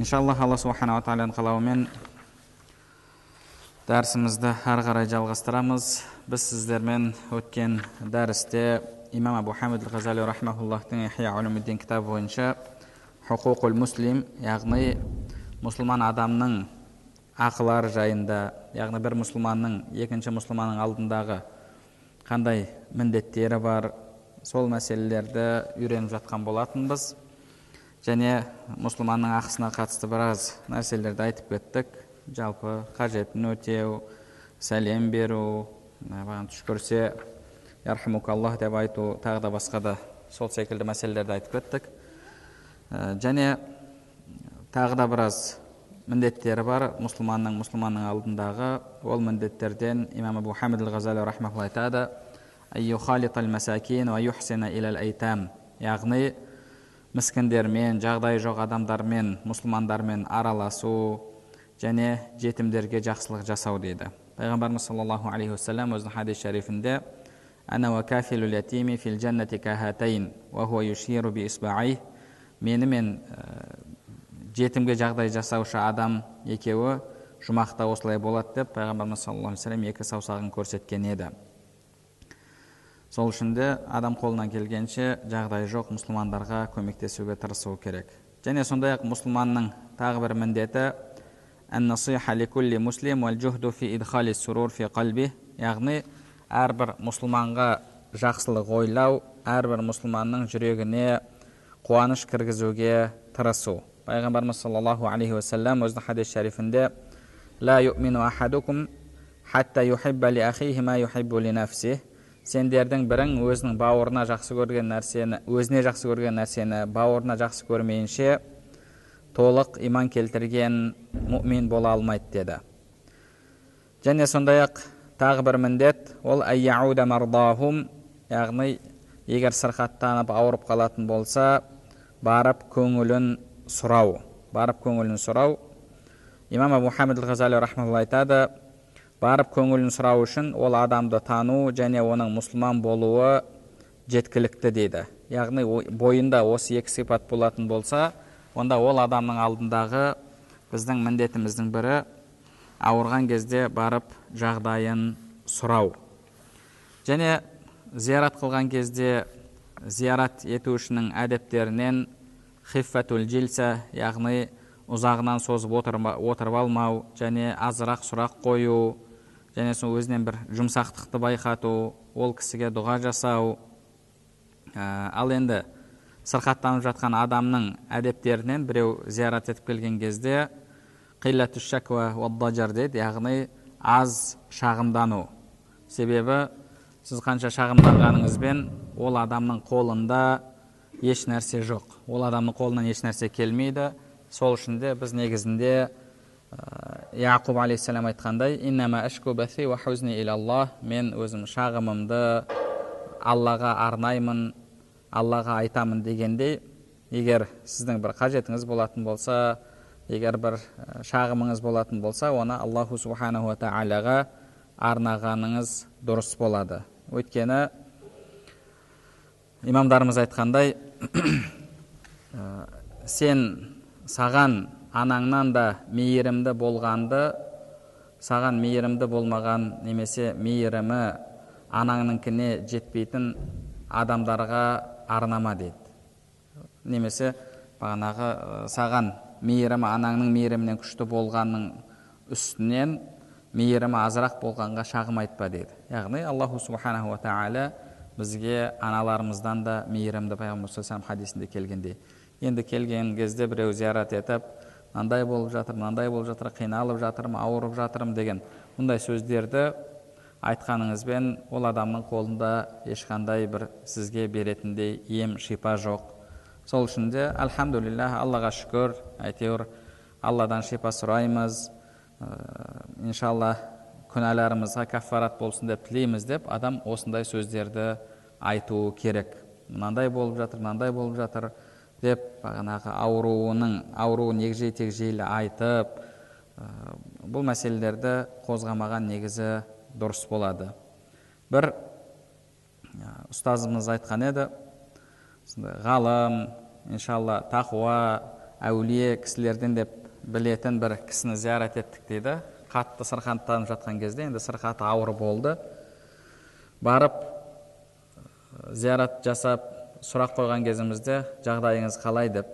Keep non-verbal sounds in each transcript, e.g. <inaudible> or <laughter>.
Иншаллах алла субханала тағаланың қалауымен дәрісімізді ары қарай жалғастырамыз. Біз сіздермен өткен дәрісте имам абу хамид ғазали улумиддин кітабы бойынша хұқуқул муслим яғни мұсылман адамның ақылары жайында яғни бір мұсылманның екінші мұсылманның алдындағы қандай міндеттері бар сол мәселелерді үйреніп жатқан болатынбыз. Және мұсылманның ақысына қатысты біраз нәрселерді айтып кеттік. Жалпы қажетін өтеу сәлем беру маған түш көрсе ярхамукаллах деп айту тағы да басқа да сол секілді мәселелерді айтып кеттік. Және тағы да біраз міндеттері бар. Мұсылманның мұсылманның алдындағы ол міндеттерден имам абу хамид айтады. Яғни міскіндермен жағдайы жоқ адамдармен мұсылмандармен араласу және жетімдерге жақсылық жасау дейді. Пайғамбарымыз саллаллаху алейхи уассалам өзінің хадис шарифінде мені мен жетімге жағдай жасаушы адам екеуі жұмақта осылай болады деп пайғамбарымыз саллаллаху алейхи екі саусағын көрсеткен еді. Сол үшін де адам қолынан келгенше жағдайы жоқ мұсылмандарға көмектесуге тырысу керек. Және сондай ақ мұсылманның тағы бір міндеті яғни әрбір мұсылманға жақсылық ойлау әрбір мұсылманның жүрегіне қуаныш кіргізуге тырысу. Пайғамбарымыз саллаллаху алейхи уассалам өзінің хадис шарифінде сендердің бірің өзінің бауырына жақсы көрген нәрсені өзіне жақсы көрген нәрсені бауырына жақсы көрмейінше толық иман келтірген мұмин бола алмайды деді. Және сондай ақ тағы бір міндет ол мардахум яғни егер сырқаттанып ауырып қалатын болса барып көңілін сұрау. Барып көңілін сұрау. Имам абу хамид ғазали айтады барып көңілін сұрау үшін ол адамды тану және оның мұсылман болуы жеткілікті дейді. Яғни бойында осы екі сипат болатын болса онда ол адамның алдындағы біздің міндетіміздің бірі ауырған кезде барып жағдайын сұрау. Және зиярат қылған кезде зиярат етушінің әдептерінен хиффатул жилса яғни ұзағынан созып отырып алмау және азырақ сұрақ қою және сол өзінен бір жұмсақтықты байқату ол кісіге дұға жасау. Ә, ал енді сырқаттанып жатқан адамның әдептерінен біреу зиярат етіп келген кезде дейді яғни аз шағымдану. Себебі сіз қанша шағымданғаныңызбен ол адамның қолында еш нәрсе жоқ. Ол адамның қолынан еш нәрсе келмейді. Сол үшін де біз негізінде яқуб алейхисалам айтқандай мен өзім шағымымды аллаға арнаймын аллаға айтамын дегендей егер сіздің бір қажетіңіз болатын болса егер бір шағымыңыз болатын болса оны аллаху субханала тағалаға арнағаныңыз дұрыс болады. Өйткені имамдарымыз айтқандай <coughs> сен саған анаңнан да мейірімді болғанды саған мейірімді болмаған немесе мейірімі анаңныңкіне жетпейтін адамдарға арнама дейді. Немесе бағанағы саған мейірімі анаңның мейірімінен күшті болғанның үстінен мейірімі азырақ болғанға шағым айтпа дейді. Яғни аллаху субханала тағала бізге аналарымыздан да мейірімді пайғамбар хадисінде келгендей. Енді келген кезде біреу зиярат етіп мынандай болып жатыр мынандай болып жатыр қиналып жатырмын ауырып жатырмын деген мұндай сөздерді айтқаныңызбен ол адамның қолында ешқандай бір сізге беретіндей ем шипа жоқ. Сол үшін де аллаға шүкір әйтеуір алладан шипа сұраймыз иншалла күнәларымызға каффарат болсын деп тілейміз деп адам осындай сөздерді айтуы керек. Мынандай болып жатыр мынандай болып жатыр деп бағанағы ауруының ауруын егжей тегжейлі айтып бұл мәселелерді қозғамаған негізі дұрыс болады. Бір ұстазымыз айтқан еді ғалым иншалла тақуа әулие кісілерден деп білетін бір кісіні зиярат еттік дейді. Қатты сырқаттанып жатқан кезде енді сырқаты ауыр болды. Барып зиярат жасап сұрақ қойған кезімізде жағдайыңыз қалай деп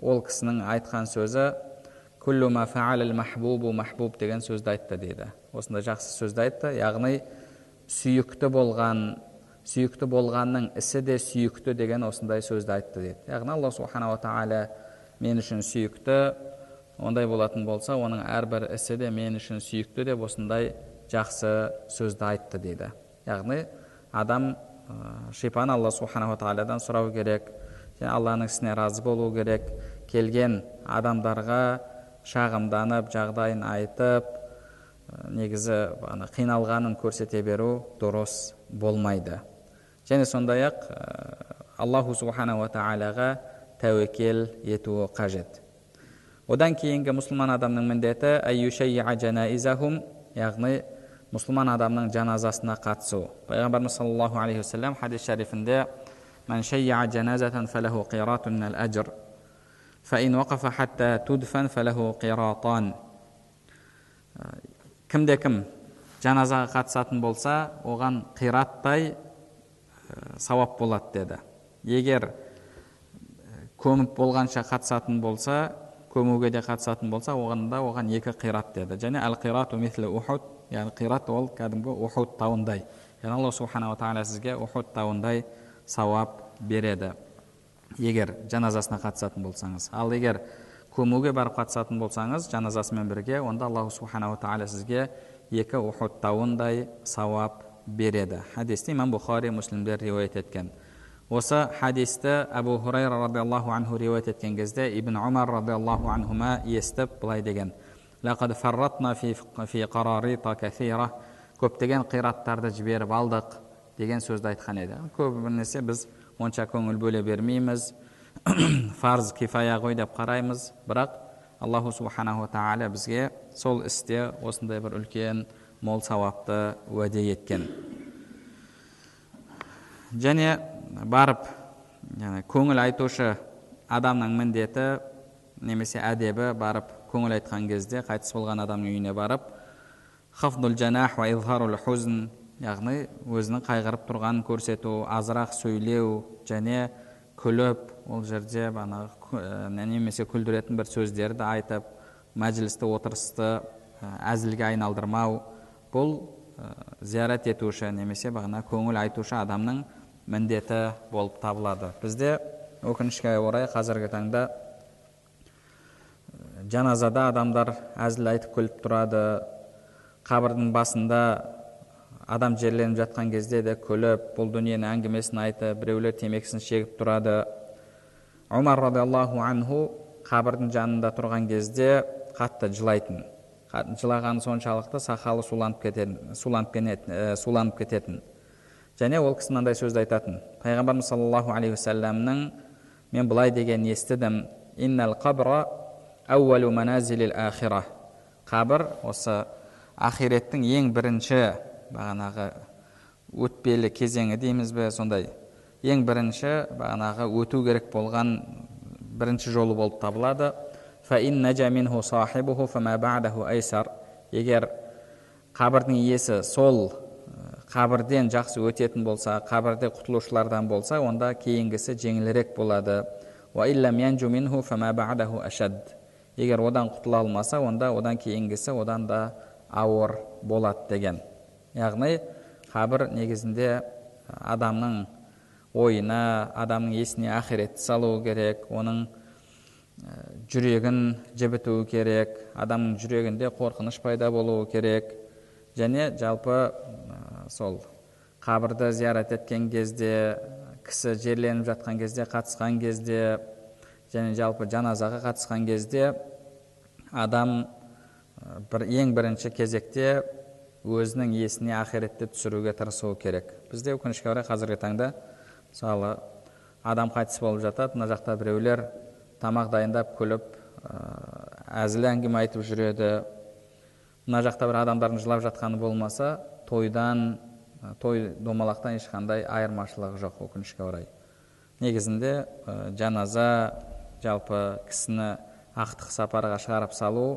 ол кісінің айтқан сөзі күллу махбубу махбуб деген сөзді айтты дейді. Осындай жақсы сөзді айтты. Яғни сүйікті болған сүйікті болғанның ісі де сүйікті деген осындай сөзді айтты дейді. Яғни алла субханала тағала мен үшін сүйікті ондай болатын болса оның әрбір ісі де мен үшін сүйікті деп осындай жақсы сөзді айтты дейді. Яғни адам шипаны алла субханала тағаладан сұрау керек. Және алланың ісіне разы болу керек. Келген адамдарға шағымданып жағдайын айтып ә, негізі ана қиналғанын көрсете беру дұрыс болмайды. Және сондай ақ ә, аллаху субханала тағалаға тәуекел етуі қажет. Одан кейінгі мұсылман адамның міндеті яғни мұсылман адамның жаназасына қатысу пайғамбарымыз саллаллаху алейхи уассалам хадис шарифінде кімде кім жаназаға қатысатын болса оған қираттай сауап болады деді егер көміп болғанша қатысатын болса көмуге де қатысатын болса оған да оған екі қират деді және әл қирату яғни қират ол кәдімгі ухуд тауындай яғни алла субханала тағала сізге ухуд тауындай сауап береді егер жаназасына қатысатын болсаңыз ал егер көмуге барып қатысатын болсаңыз жаназасымен бірге онда аллаху субханала тағала сізге екі ухуд тауындай сауап береді хадисті имам бұхари муслимдер риуаят еткен осы хадисті әбу хурайра радиаллаху анху риуаят еткен кезде ибн умар радиаллаху анхума естіп былай деген көптеген қираттарды жіберіп алдық деген сөзді айтқан еді. Көбінесе біз онша көңіл бөле бермейміз. <clears throat> Фарз кифая ғой деп қараймыз. Бірақ аллаху субханаху тағала бізге сол істе осындай бір үлкен мол сауапты уәде еткен. Және барып көңіл айтушы адамның міндеті немесе әдебі барып көңіл айтқан кезде қайтыс болған адамның үйіне барып яғни өзінің қайғырып тұрғанын көрсету азырақ сөйлеу және күліп ол жерде бағанағы немесе күлдіретін бір сөздерді айтып мәжілісті отырысты әзілге айналдырмау бұл зиярат етуші немесе бағана көңіл айтушы адамның міндеті болып табылады. Бізде өкінішке орай қазіргі таңда жаназада адамдар әзіл айтып күліп тұрады. Қабірдің басында адам жерленіп жатқан кезде де күліп бұл дүниенің әңгімесін айтып біреулер темекісін шегіп тұрады. Омар радиаллаху анху қабірдің жанында тұрған кезде қатты жылайтын жылағаны соншалықты сақалы суланып кететін суланып кететін. Және ол кісі мынандай сөзді айтатын. Пайғамбарымыз саллаллаху алейхи уассаламның мен былай деген естідім. Қабір осы ақиреттің ең бірінші бағанағы өтпелі кезеңі дейміз бе сондай. Ең бірінші бағанағы өту керек болған бірінші жолы болып табылады. Егер қабірдің иесі сол қабірден жақсы өтетін болса қабірде құтылушылардан болса онда кейінгісі жеңілірек болады. Егер одан құтыла алмаса онда одан кейінгісі одан да ауыр болады деген. Яғни қабір негізінде адамның ойына адамның есіне ақиретті салу керек оның жүрегін жібітуі керек адамның жүрегінде қорқыныш пайда болуы керек. Және жалпы сол қабірді зиярат еткен кезде кісі жерленіп жатқан кезде қатысқан кезде және жалпы жаназаға қатысқан кезде адам бір ең бірінші кезекте өзінің есіне ақиретті түсіруге тырысуы керек. Бізде өкінішке орай қазіргі таңда мысалы адам қайтыс болып жатады мына жақта біреулер тамақ дайындап күліп әзіл әңгіме айтып жүреді. Мына жақта бір адамдардың жылап жатқаны болмаса тойдан той домалақтан ешқандай айырмашылығы жоқ өкінішке орай. Негізінде жаназа жалпы кісіні ақтық сапарға шығарып салу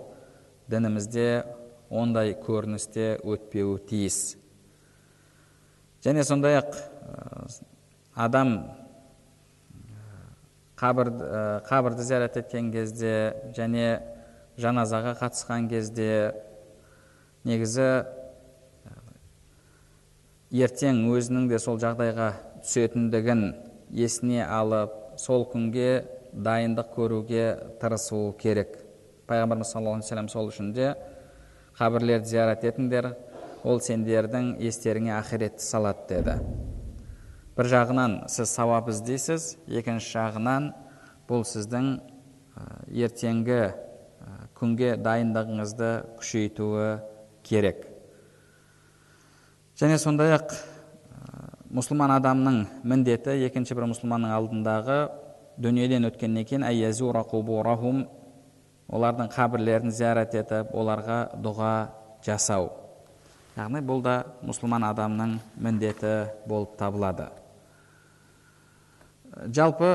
дінімізде ондай көріністе өтпеуі тиіс. Және сондай ақ адам қабір, қабірді зиярат еткен кезде және жаназаға қатысқан кезде негізі ертең өзінің де сол жағдайға түсетіндігін есіне алып сол күнге дайындық көруге тырысуы керек. Пайғамбарымыз саллаллаху алейхи вассалам сол үшін де қабірлерді зиярат етіңдер ол сендердің естеріңе ақиретті салады деді. Бір жағынан сіз сауап іздейсіз екінші жағынан бұл сіздің ертеңгі күнге дайындығыңызды күшейтуі керек. Және сондай ақ мұсылман адамның міндеті екінші бір мұсылманның алдындағы дүниеден өткеннен кейін олардың қабірлерін зиярат етіп оларға дұға жасау яғни бұл да мұсылман адамның міндеті болып табылады жалпы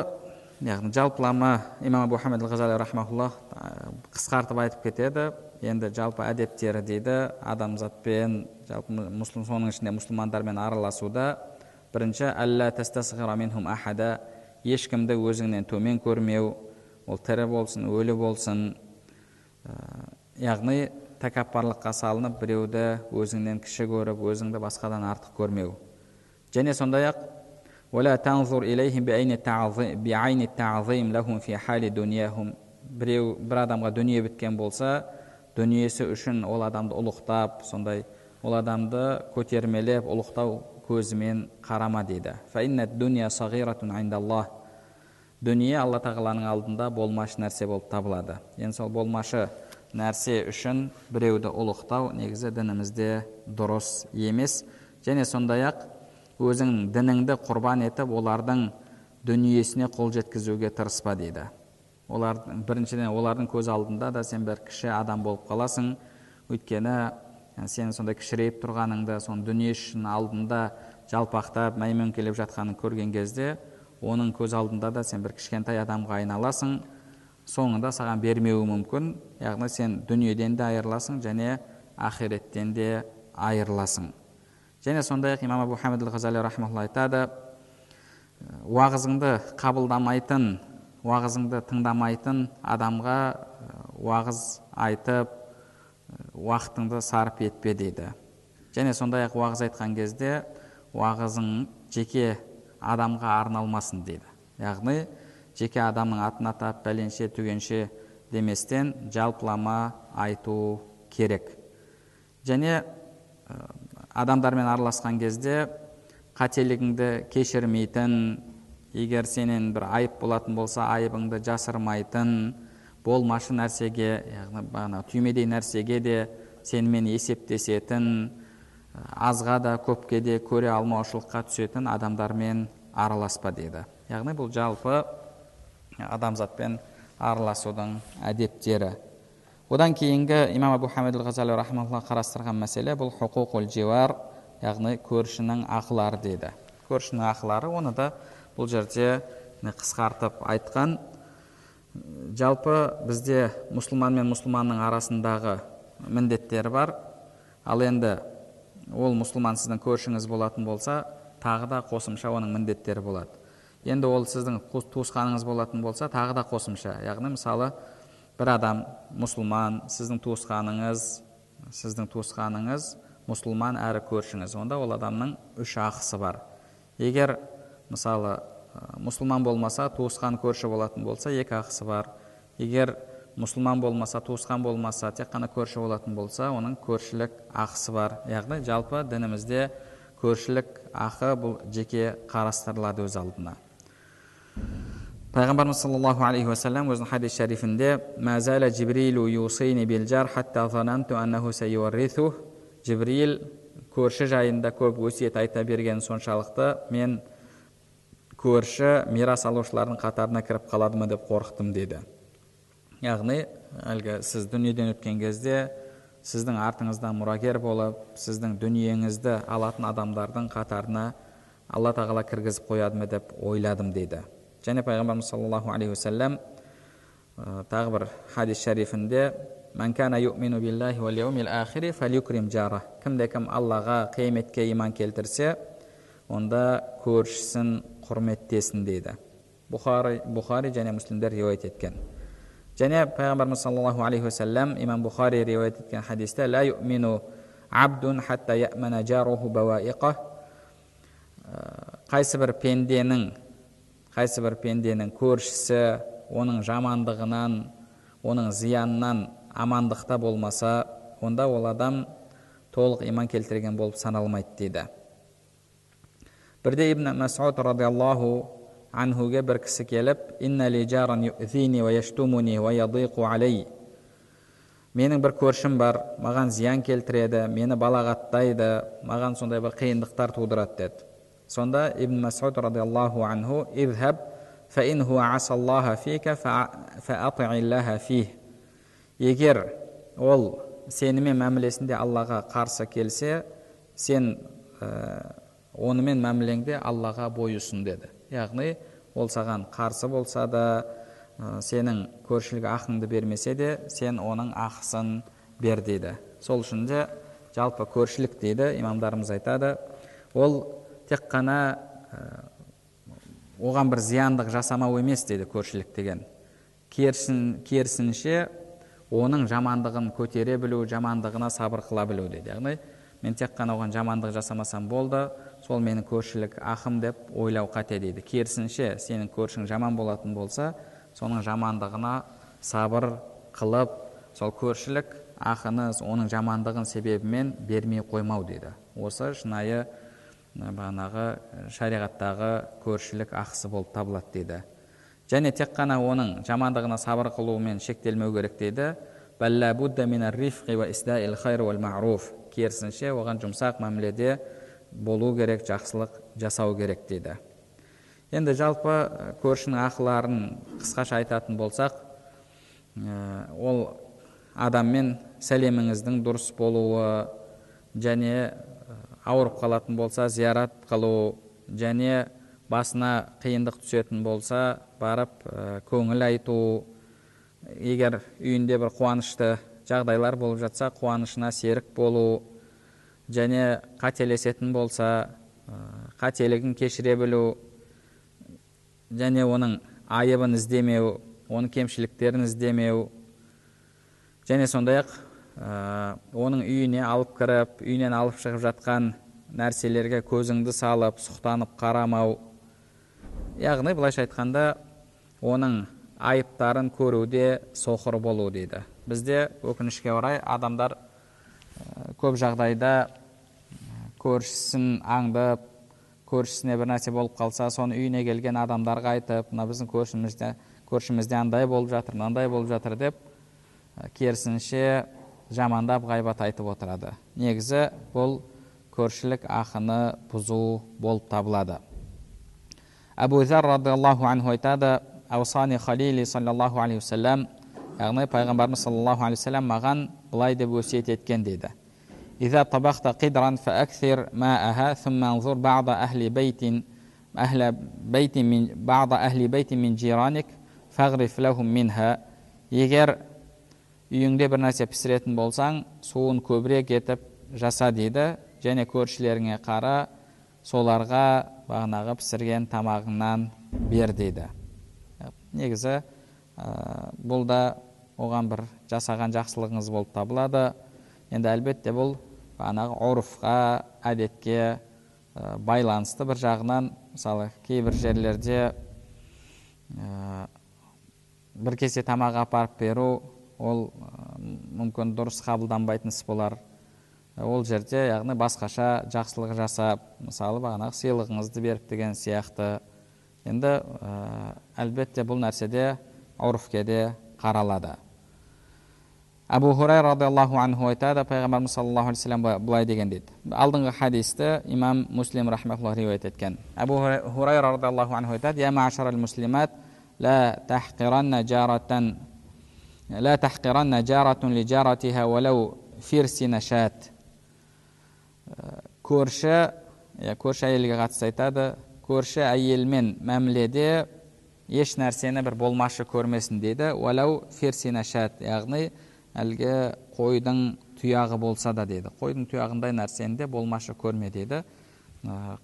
яғни жалпылама имам абу хамид ғазали қысқартып айтып кетеді енді жалпы әдептері дейді адамзатпен жалпы мұслим соның ішінде мұсылмандармен араласуда бірінші әллә ешкімді өзіңнен төмен көрмеу ол тірі болсын өлі болсын ә, яғни тәкаппарлыққа салынып біреуді өзіңнен кіші көріп өзіңді басқадан артық көрмеу. Және сондай ақ біреу бір адамға дүние біткен болса дүниесі үшін ол адамды ұлықтап сондай ол адамды көтермелеп ұлықтау көзімен қарама дейді. Дүние алла тағаланың алдында болмашы нәрсе болып табылады. Енді сол болмашы нәрсе үшін біреуді ұлықтау негізі дінімізде дұрыс емес. Және сондай ақ өзің дініңді құрбан етіп олардың дүниесіне қол жеткізуге тырыспа дейді. Олар біріншіден олардың көз алдында да сен бір кіші адам болып қаласың. Өйткені сен сондай кішірейіп тұрғаныңды соны дүние үшін алдында жалпақтап мәймөңкелеп жатқанын көрген кезде оның көз алдында да сен бір кішкентай адамға айналасың соңында саған бермеуі мүмкін. Яғни сен дүниеден де айырыласың және ақиреттен де айырыласың. Және сондай ақ имам абу хамид ғазали айтады уағызыңды қабылдамайтын уағызыңды тыңдамайтын адамға уағыз айтып уақытыңды сарп етпе дейді. Және сондай ақ уағыз айтқан кезде уағызың жеке адамға арналмасын дейді. Яғни жеке адамның атын атап пәленше түгенше деместен жалпылама айту керек. Және адамдармен араласқан кезде қателігіңді кешірмейтін егер сенен бір айып болатын болса айыбыңды жасырмайтын болмашы нәрсеге яғни бағана түймедей нәрсеге де сенімен есептесетін азға да көпке де көре алмаушылыққа түсетін адамдармен араласпа деді яғни бұл жалпы адамзатпен араласудың әдептері одан кейінгі имам абу хамид қарастырған мәселе бұл хуқуқул жиуар яғни көршінің ақылары деді көршінің ақылары оны да бұл жерде қысқартып айтқан жалпы бізде мұсылман мен мұсылманның арасындағы міндеттері бар. Ал енді ол мұсылман сіздің көршіңіз болатын болса тағы да қосымша оның міндеттері болады. Енді ол сіздің туысқаныңыз болатын болса тағы да қосымша. Яғни мысалы бір адам мұсылман сіздің туысқаныңыз сіздің туысқаныңыз мұсылман әрі көршіңіз. Онда ол адамның үш ақысы бар. Егер мысалы мұсылман болмаса туысқан көрші болатын болса екі ақысы бар. Егер мұсылман болмаса туысқан болмаса тек қана көрші болатын болса оның көршілік ақысы бар. Яғни жалпы дінімізде көршілік ақы бұл жеке қарастырылады өз алдына. Пайғамбарымыз саллаллаху алейхи уассалам өзінің хадис шарифінде жібрил көрші жайында көп өсиет айта берген соншалықты мен көрші мирас алушылардың қатарына кіріп қалады ма деп қорықтым деді яғни әлгі сіз дүниеден өткен кезде сіздің артыңыздан мұрагер болып сіздің дүниеңізді алатын адамдардың қатарына алла тағала кіргізіп қояды ма деп ойладым дейді. Және пайғамбарымыз саллаллаху алейхи уассалам тағы бір хадис шарифінде кімде кім аллаға қияметке иман келтірсе онда көршісін құрметтесін дейді бұхари, бұхари және муслимдер риуаят еткен және пайғамбарымыз саллаллаху алейхи уассалам имам бұхари риуаят еткен хадисте қайсы бір пенденің қайсы бір пенденің көршісі оның жамандығынан оның зиянынан амандықта болмаса онда ол адам толық иман келтірген болып саналмайды дейді бірде ибн масуд радиаллаху анхуге бір кісі келіп менің бір көршім бар маған зиян келтіреді мені балағаттайды маған сондай бір қиындықтар тудырады деді сонда ибн масуд радиаллаху анху идхаб егер ол сенімен мәмілесінде аллаға қарсы келсе сен онымен мәмілеңде аллаға бойұсын деді. Яғни ол саған қарсы болса да ә, сенің көршілік ақыңды бермесе де сен оның ақысын бер дейді. Сол үшін де жалпы көршілік дейді имамдарымыз айтады. Ол тек қана оған бір зияндық жасамау емес дейді көршілік деген. Керісін, керісінше оның жамандығын көтере білу жамандығына сабыр қыла білу дейді. Яғни мен тек қана оған жамандық жасамасам болды сол менің көршілік ақым деп ойлау қате дейді. Керісінше сенің көршің жаман болатын болса соның жамандығына сабыр қылып сол көршілік ақыны оның жамандығын себебімен бермей қоймау дейді. Осы шынайы бағанағы шариғаттағы көршілік ақысы болып табылады дейді. Және тек қана оның жамандығына сабыр қылумен шектелмеу керек дейді. Керісінше оған жұмсақ мәміледе болу керек жақсылық жасау керек дейді. Енді жалпы көршінің ақыларын қысқаша айтатын болсақ ол адаммен сәлеміңіздің дұрыс болуы және ауырып қалатын болса зиярат қылу және басына қиындық түсетін болса барып көңіл айту егер үйінде бір қуанышты жағдайлар болып жатса қуанышына серік болу және қателесетін болса қателігін кешіре білу және оның айыбын іздемеу оның кемшіліктерін іздемеу және сондай ақ оның үйіне алып кіріп үйінен алып шығып жатқан нәрселерге көзіңді салып сұқтанып қарамау. Яғни былайша айтқанда оның айыптарын көруде соқыр болу дейді. Бізде өкінішке орай адамдар көп жағдайда көршісін аңдып көршісіне бір нәрсе болып қалса соны үйіне келген адамдарға айтып мына біздің көршімізде көршімізде андай болып жатыр мынандай болып жатыр деп э, керісінше жамандап ғайбат айтып отырады. Негізі бұл көршілік ақыны бұзу болып табылады. Әбу зар радиаллаху анху айтады аусани халили саллаллаху алейхи уассалам яғни пайғамбарымыз саллаллаху алейхи уассалам маған былай деп өсиет еткен дейді إذا طبخت قدرا فأكثر ماءها ثم انظر بعض أهل بيت أهل بيت من بعض أهل بيت من جيرانك فاغرف لهم منها егер үйіңде бір нәрсе пісіретін болсаң суын көбірек етіп жаса дейді және көршілеріңе қара соларға бағанағы пісірген тамағыңнан бер дейді негізі ә, бұл да оған бір жасаған жақсылығыңыз болып табылады. Енді әлбетте бұл бағанағы ұрфқа әдетке ә, байланысты бір жағынан мысалы кейбір жерлерде ә, бір кесе тамақ апарып беру ол мүмкін дұрыс қабылданбайтын іс болар. Ол жерде яғни басқаша жақсылық жасап мысалы бағанағы сыйлығыңызды беріп деген сияқты. Енді әлбетте бұл нәрседе ұрфке де қаралады әбу хурайра радиаллаху анху айтады пайғамбарымыз саллаллаху алейхи вассалам былай деген дейді алдыңғы хадисті имам муслим рахмаулла риуаят еткен әбу хурайра радиаллаху анху айтады я көрші көрші әйелге қатысты айтады көрші әйелмен мәміледе еш нәрсені бір болмашы көрмесін дейді уәләу фирсинашат яғни әлгі қойдың тұяғы болса да дейді қойдың тұяғындай нәрсені де болмашы көрме дейді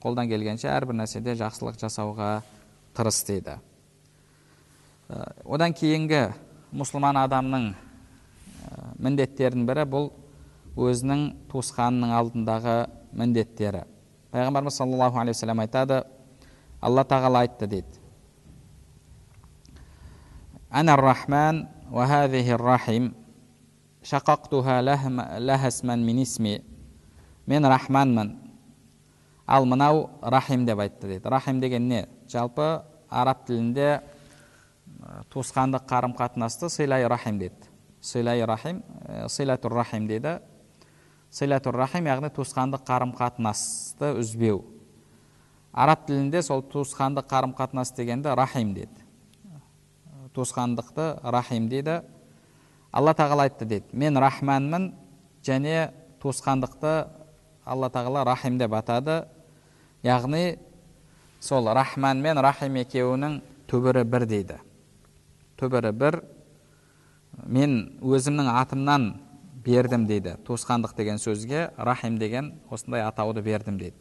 қолдан келгенше әрбір нәрседе жақсылық жасауға тырыс дейді одан кейінгі мұсылман адамның міндеттерінің бірі бұл өзінің туысқанының алдындағы міндеттері. Пайғамбарымыз саллаллаху алейхи вассалам айтады алла тағала айтты дейді. Рахман рахим шақақтуха мин исми мен рахманмын ал мынау рахим деп айтты дейді. рахим деген не? жалпы араб тілінде туысқандық қарым қатынасты сыйлай рахим дейді. сыйлай рахим сыйлатур рахим дейді. сыйлатур рахим яғни туысқандық қарым қатынасты үзбеу. араб тілінде сол туысқандық қарым қатынас дегенді рахим дейді. туысқандықты рахим дейді. Алла тағала айтты дейді. Мен рахманмын және туысқандықты алла тағала рахим деп атады. Яғни сол рахман мен рахим екеуінің түбірі бір дейді. Түбірі бір. Мен өзімнің атымнан бердім дейді. Туысқандық деген сөзге рахим деген осындай атауды бердім дейді.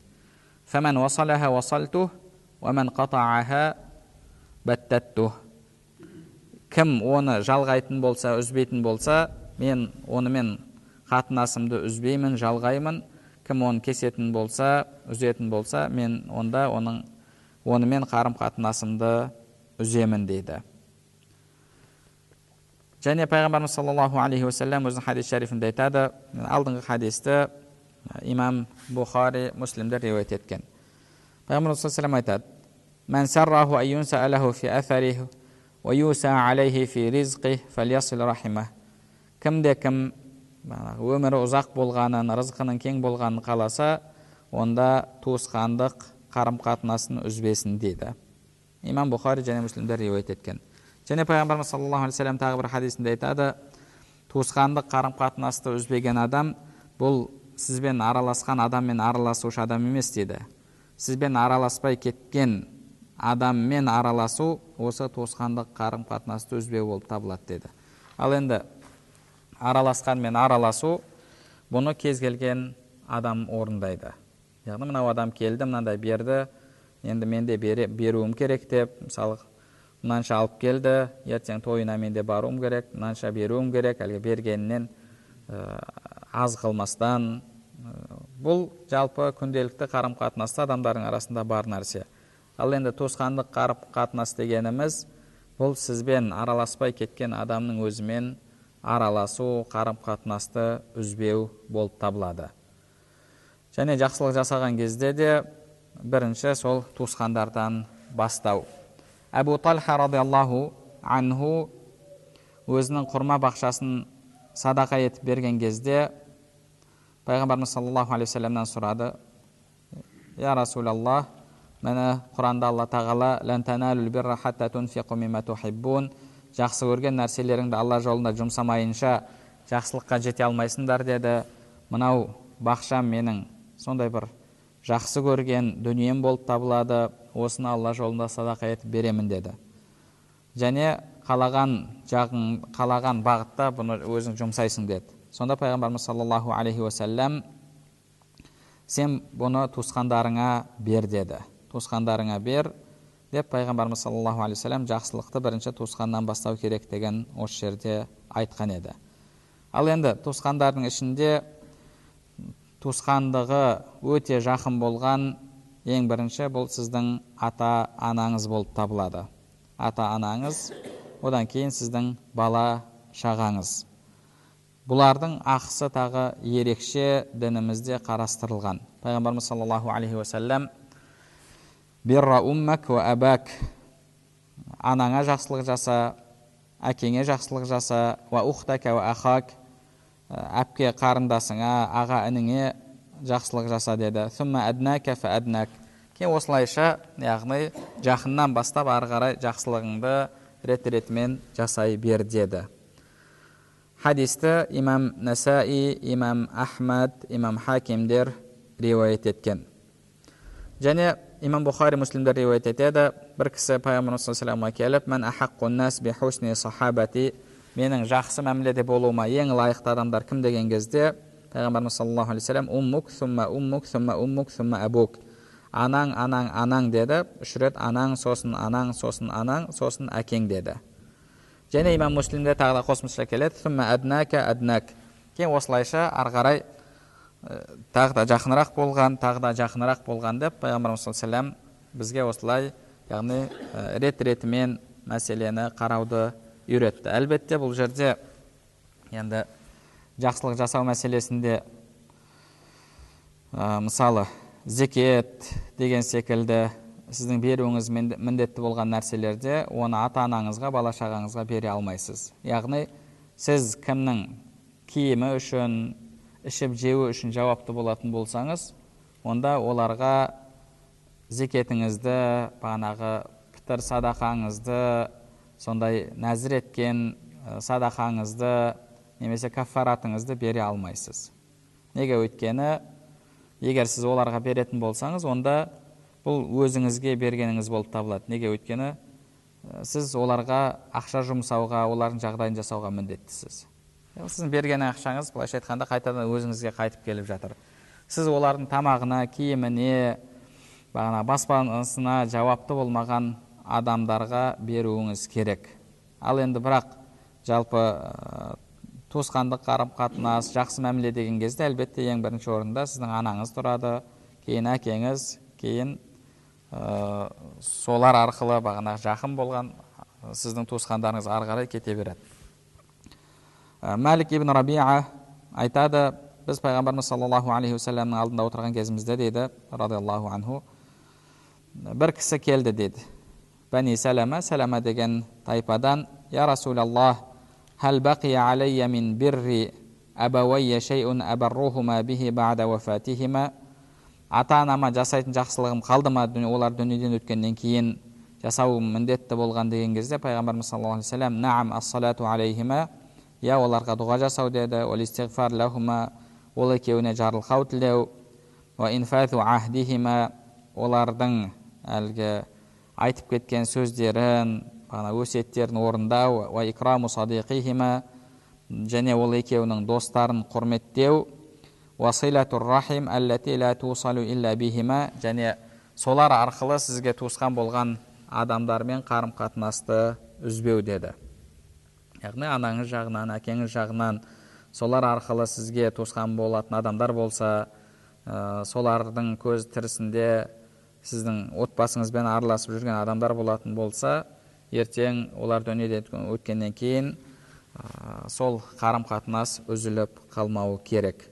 Кім оны жалғайтын болса үзбейтін болса мен онымен қатынасымды үзбеймін жалғаймын. Кім оны кесетін болса үзетін болса мен онда оның онымен қарым қатынасымды үземін дейді. Және пайғамбарымыз саллаллаху алейхи уассалам өзінің хадис шарифінде айтады. Алдыңғы хадисті имам бұхари муслимдер риуаят еткен. Пайғамбарымыз саллаллаху айтады. Кімде кім өмірі ұзақ болғанын рызқының кең болғанын қаласа онда туысқандық қарым қатынасын үзбесін дейді имам бұхари және муслимдер риуаят еткен және пайғамбарымыз саллаллаху алейхи вассалам тағы бір хадисінде айтады туысқандық қарым қатынасты үзбеген адам бұл сізбен араласқан адаммен араласушы адам емес дейді сізбен араласпай кеткен адаммен араласу осы туысқандық қарым қатынасты үзбеу болып табылады деді. Ал енді араласқанмен араласу бұны кез келген адам орындайды. Яғни мынау адам келді мынандай берді енді мен де беруім керек деп мысалы мынанша алып келді ертең тойына мен де баруым керек мынанша беруім керек әлгі бергенінен аз қылмастан бұл жалпы күнделікті қарым қатынаста адамдардың арасында бар нәрсе. Ал енді туысқандық қарым қатынас дегеніміз бұл сізбен араласпай кеткен адамның өзімен араласу қарым қатынасты үзбеу болып табылады. Және жақсылық жасаған кезде де бірінші сол туысқандардан бастау. Әбу талха радиаллаху анху өзінің құрма бақшасын садақа етіп берген кезде пайғамбарымыз саллаллаху алейхи вассаламнан сұрады я расулаллах міне құранда алла тағала жақсы көрген нәрселеріңді алла жолында жұмсамайынша жақсылыққа жете алмайсыңдар деді. Мынау бақшам менің. Сондай бір жақсы көрген дүнием болып табылады. Осыны алла жолында садақа етіп беремін деді. Және қалаған жағың қалаған бағытта бұны өзің жұмсайсың деді. Сонда пайғамбарымыз саллаллаху алейхи уассалам сен бұны туысқандарыңа бер деді. Туысқандарыңа бер деп пайғамбарымыз саллаллаху алейхи уассалам жақсылықты бірінші туысқаннан бастау керек деген осы жерде айтқан еді. Ал енді туысқандардың ішінде туысқандығы өте жақын болған ең бірінші бұл сіздің ата анаңыз болып табылады. Ата анаңыз одан кейін сіздің бала шағаңыз. Бұлардың ақысы тағы ерекше дінімізде қарастырылған. Пайғамбарымыз саллаллаху алейхи уассалам бирра уммак ва абак анаңа жақсылық жаса әкеңе жақсылық жаса ва ухтака ва ахак әпке қарындасыңа аға ініңе жақсылық жаса деді. Кейін осылайша яғни жақыннан бастап ары қарай жақсылығыңды рет ретімен жасай бер деді. Хадисті имам насаи имам ахмад имам хакимдер риуаят еткен. Және имам бұхари муслимдер риуаят етеді бір кісі пайғамбарымыз саллаллаху келіп менің жақсы мәміледе болуыма ең лайықты адамдар кім деген кезде пайғамбарымыз саллаллаху алейхи вассалам уммук сумма уммук сумма уммук сумма абук анаң анаң анаң деді үш рет анаң сосын анаң сосын анаң сосын әкең деді және имам муслимде тағы да қосымша келеді сумма аднака аднак кейін осылайша ары қарай тағы да жақынырақ болған тағы да жақынырақ болған деп пайғамбарымыз саллаллаху бізге осылай яғни рет ретімен мәселені қарауды үйретті. Әлбетте бұл жерде енді жақсылық жасау мәселесінде ә, мысалы зекет деген секілді сіздің беруіңіз міндетті болған нәрселерде оны ата анаңызға бала шағаңызға бере алмайсыз. Яғни сіз кімнің киімі үшін ішіп жеуі үшін жауапты болатын болсаңыз онда оларға зекетіңізді бағанағы пітір садақаңызды сондай нәзір еткен садақаңызды немесе кафаратыңызды бере алмайсыз. Неге өйткені егер сіз оларға беретін болсаңыз онда бұл өзіңізге бергеніңіз болып табылады. Неге өйткені сіз оларға ақша жұмсауға олардың жағдайын жасауға міндеттісіз. Сіздің берген ақшаңыз былайша айтқанда қайтадан өзіңізге қайтып келіп жатыр. Сіз олардың тамағына киіміне бағана баспанасына жауапты болмаған адамдарға беруіңіз керек. Ал енді бірақ жалпы туысқандық қарым қатынас жақсы мәміле деген кезде әлбетте ең бірінші орында сіздің анаңыз тұрады. Кейін әкеңіз кейін ә, солар арқылы бағанағы жақын болған сіздің туысқандарыңыз ары қарай кете береді. ә, Э, мәлік ибн рабиа айтады біз пайғамбарымыз саллаллаху алейхи уассаламның алдында отырған кезімізде дейді радиаллаху анху. Э, Бір кісі келді дейді. Бәни сәләмә сәләмә деген тайпадан я расулаллах ата анама жасайтын жақсылығым қалды ма олар дүниеден өткеннен кейін жасауым міндетті болған деген кезде пайғамбарымыз саллаллаху алейхи вассалам иә оларға дұға жасау деді. Ол екеуіне жарылқау тілеу олардың әлгі айтып кеткен сөздерін бағана өсиеттерін орындау. Уа икраму садиқихима. Және ол екеуінің достарын құрметтеу. Рахим ла тусалу илля бихима. Және солар арқылы сізге туысқан болған адамдармен қарым қатынасты үзбеу деді. Яғни анаңыз жағынан әкеңіз жағынан солар арқылы сізге туысқан болатын адамдар болса ә, солардың көз тірісінде сіздің отбасыңызбен араласып жүрген адамдар болатын болса ертең олар дүниеден өткеннен кейін ә, сол қарым қатынас үзіліп қалмауы керек.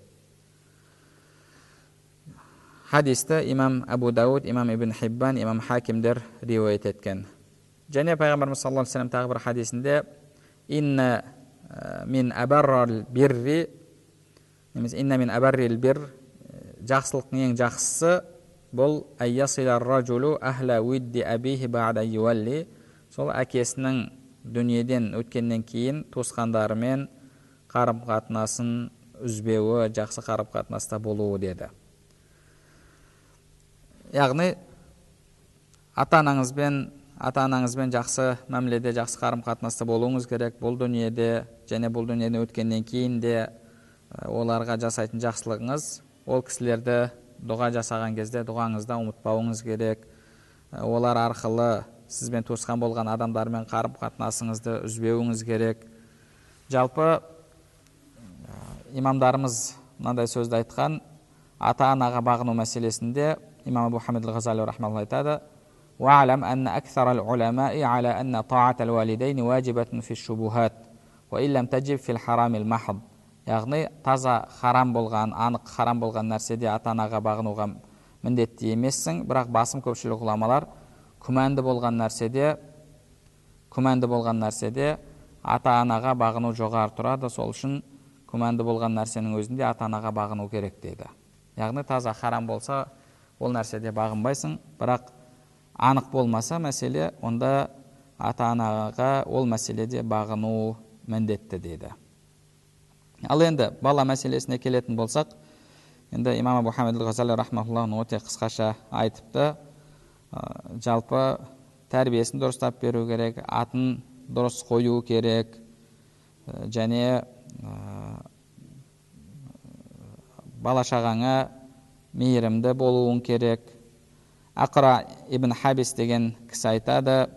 Хадисті имам әбу дауд имам ибн хиббан имам хакимдер риуаят еткен. Және пайғамбарымыз саллаллаху алейхи тағы бір хадисінде инна мин бирри немесе инна мин абаррил бир жақсылықтың ең жақсысы бұл ахла абихи сол әкесінің дүниеден өткеннен кейін туысқандарымен қарым қатынасын үзбеуі жақсы қарым қатынаста болуы деді яғни ата анаңызбен ата анаңызбен жақсы мәміледе жақсы қарым қатынаста болуыңыз керек. Бұл дүниеде және бұл дүниеден өткеннен кейін де оларға жасайтын жақсылығыңыз ол кісілерді дұға жасаған кезде дұғаңызда ұмытпауыңыз керек. Олар арқылы сізбен туысқан болған адамдармен қарым қатынасыңызды үзбеуіңіз керек. Жалпы имамдарымыз мынандай сөзді айтқан. Ата анаға бағыну мәселесінде имам абу хамид айтады. واعلم أن أكثر العلماء على أن طاعة الوالدين واجبة في الشبهات وإن لم تجب في الحرام المحض яғни таза харам болған анық харам болған нәрседе ата анаға бағынуға міндетті емессің бірақ басым көпшілік ғұламалар күмәнді болған нәрседе күмәнді болған нәрседе ата анаға бағыну жоғары тұрады сол үшін күмәнді болған нәрсенің өзінде ата анаға бағыну керек дейді яғни таза харам болса ол нәрседе бағынбайсың бірақ анық болмаса мәселе онда ата анаға ол мәселеде бағыну міндетті дейді. Ал енді бала мәселесіне келетін болсақ енді имам абу өте қысқаша айтыпты. Ә, жалпы тәрбиесін дұрыстап беру керек атын дұрыс қою керек ә, және ә, бала шағаңа мейірімді болуың керек. Ақра ибн хабис деген кісі айтады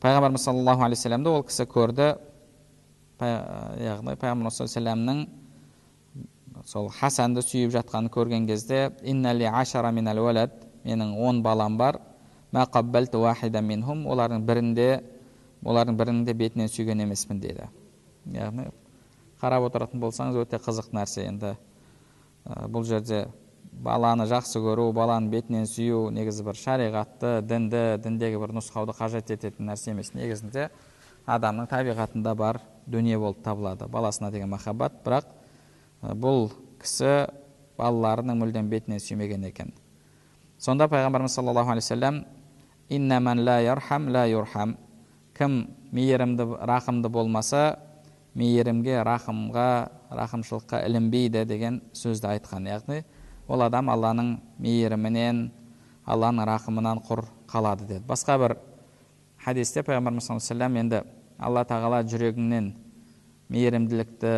пайғамбарымыз саллаллаху алейхи вассаламды ол кісі көрді яғни пайғамбар саллаллаху сол хасанды сүйіп жатқанын көрген кезде иннали ашара минал уалад менің он балам бар минхум олардың бірінде олардың бірінің де бетінен сүйген емеспін деді яғни қарап отыратын болсаңыз өте қызық нәрсе енді бұл жерде баланы жақсы көру баланың бетінен сүю негізі бір шариғатты дінді діндегі бір нұсқауды қажет ететін нәрсе емес. Негізінде адамның табиғатында бар дүние болып табылады баласына деген махаббат. Бірақ бұл кісі балаларының мүлдем бетінен сүймеген екен. Сонда пайғамбарымыз саллаллаху алейхи вассалам кім мейірімді рақымды болмаса мейірімге рақымға рақымшылыққа ілінбейді деген сөзді айтқан яғни ол адам алланың мейірімінен алланың рақымынан құр қалады деді. Басқа бір хадисте пайғамбарымыз саллаллаху енді алла тағала жүрегіңнен мейірімділікті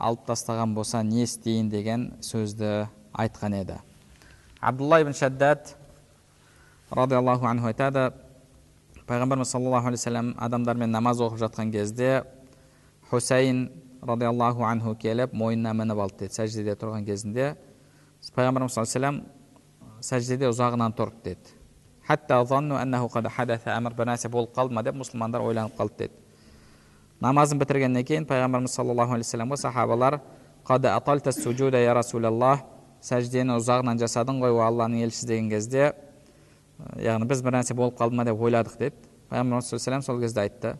алып тастаған болса не істейін деген сөзді айтқан еді. Абдулла ибн шаддад радиаллаху анху айтады пайғамбарымыз саллаллаху алейхи вассалам адамдармен намаз оқып жатқан кезде хусейн радиаллаху анху келіп мойнына мініп алды деді. Сәждеде тұрған кезінде пайғамбарымыз саллаллаху алейhi сәждеде ұзағынан тұрды деді бір нәрсе болып қалды ма деп мұсылмандар ойланып қалды деді намазын бітіргеннен кейін пайғамбарымыз саллаллаху алейхи вассаламға сахабалар сәждені ұзағынан жасадың ғой о алланың елшісі деген кезде яғни біз бір нәрсе болып қалды ма деп ойладық деді пайғамбарымыз саллаллаху сол кезде айтты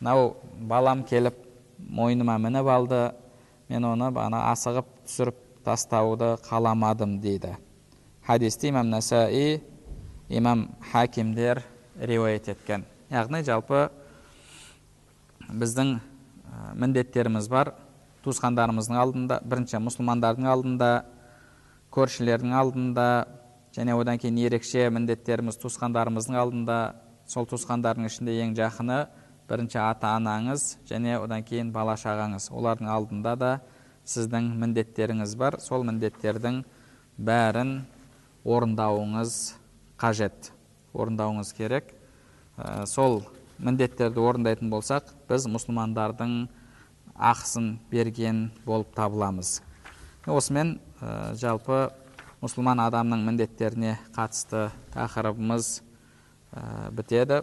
мынау балам келіп мойныма мініп алды. Мен оны бана асығып түсіріп тастауды қаламадым дейді. Хадисті имам насаи имам хакимдер риуаят еткен. Яғни жалпы біздің міндеттеріміз бар. Туысқандарымыздың алдында бірінші мұсылмандардың алдында көршілердің алдында және одан кейін ерекше міндеттеріміз туысқандарымыздың алдында. Сол туысқандардың ішінде ең жақыны бірінші ата анаңыз және одан кейін бала шағаңыз. Олардың алдында да сіздің міндеттеріңіз бар. Сол міндеттердің бәрін орындауыңыз қажет. Орындауыңыз керек. Ә, сол міндеттерді орындайтын болсақ біз мұсылмандардың ақысын берген болып табыламыз. Осымен ә, жалпы мұсылман адамның міндеттеріне қатысты тақырыбымыз ә, бітеді.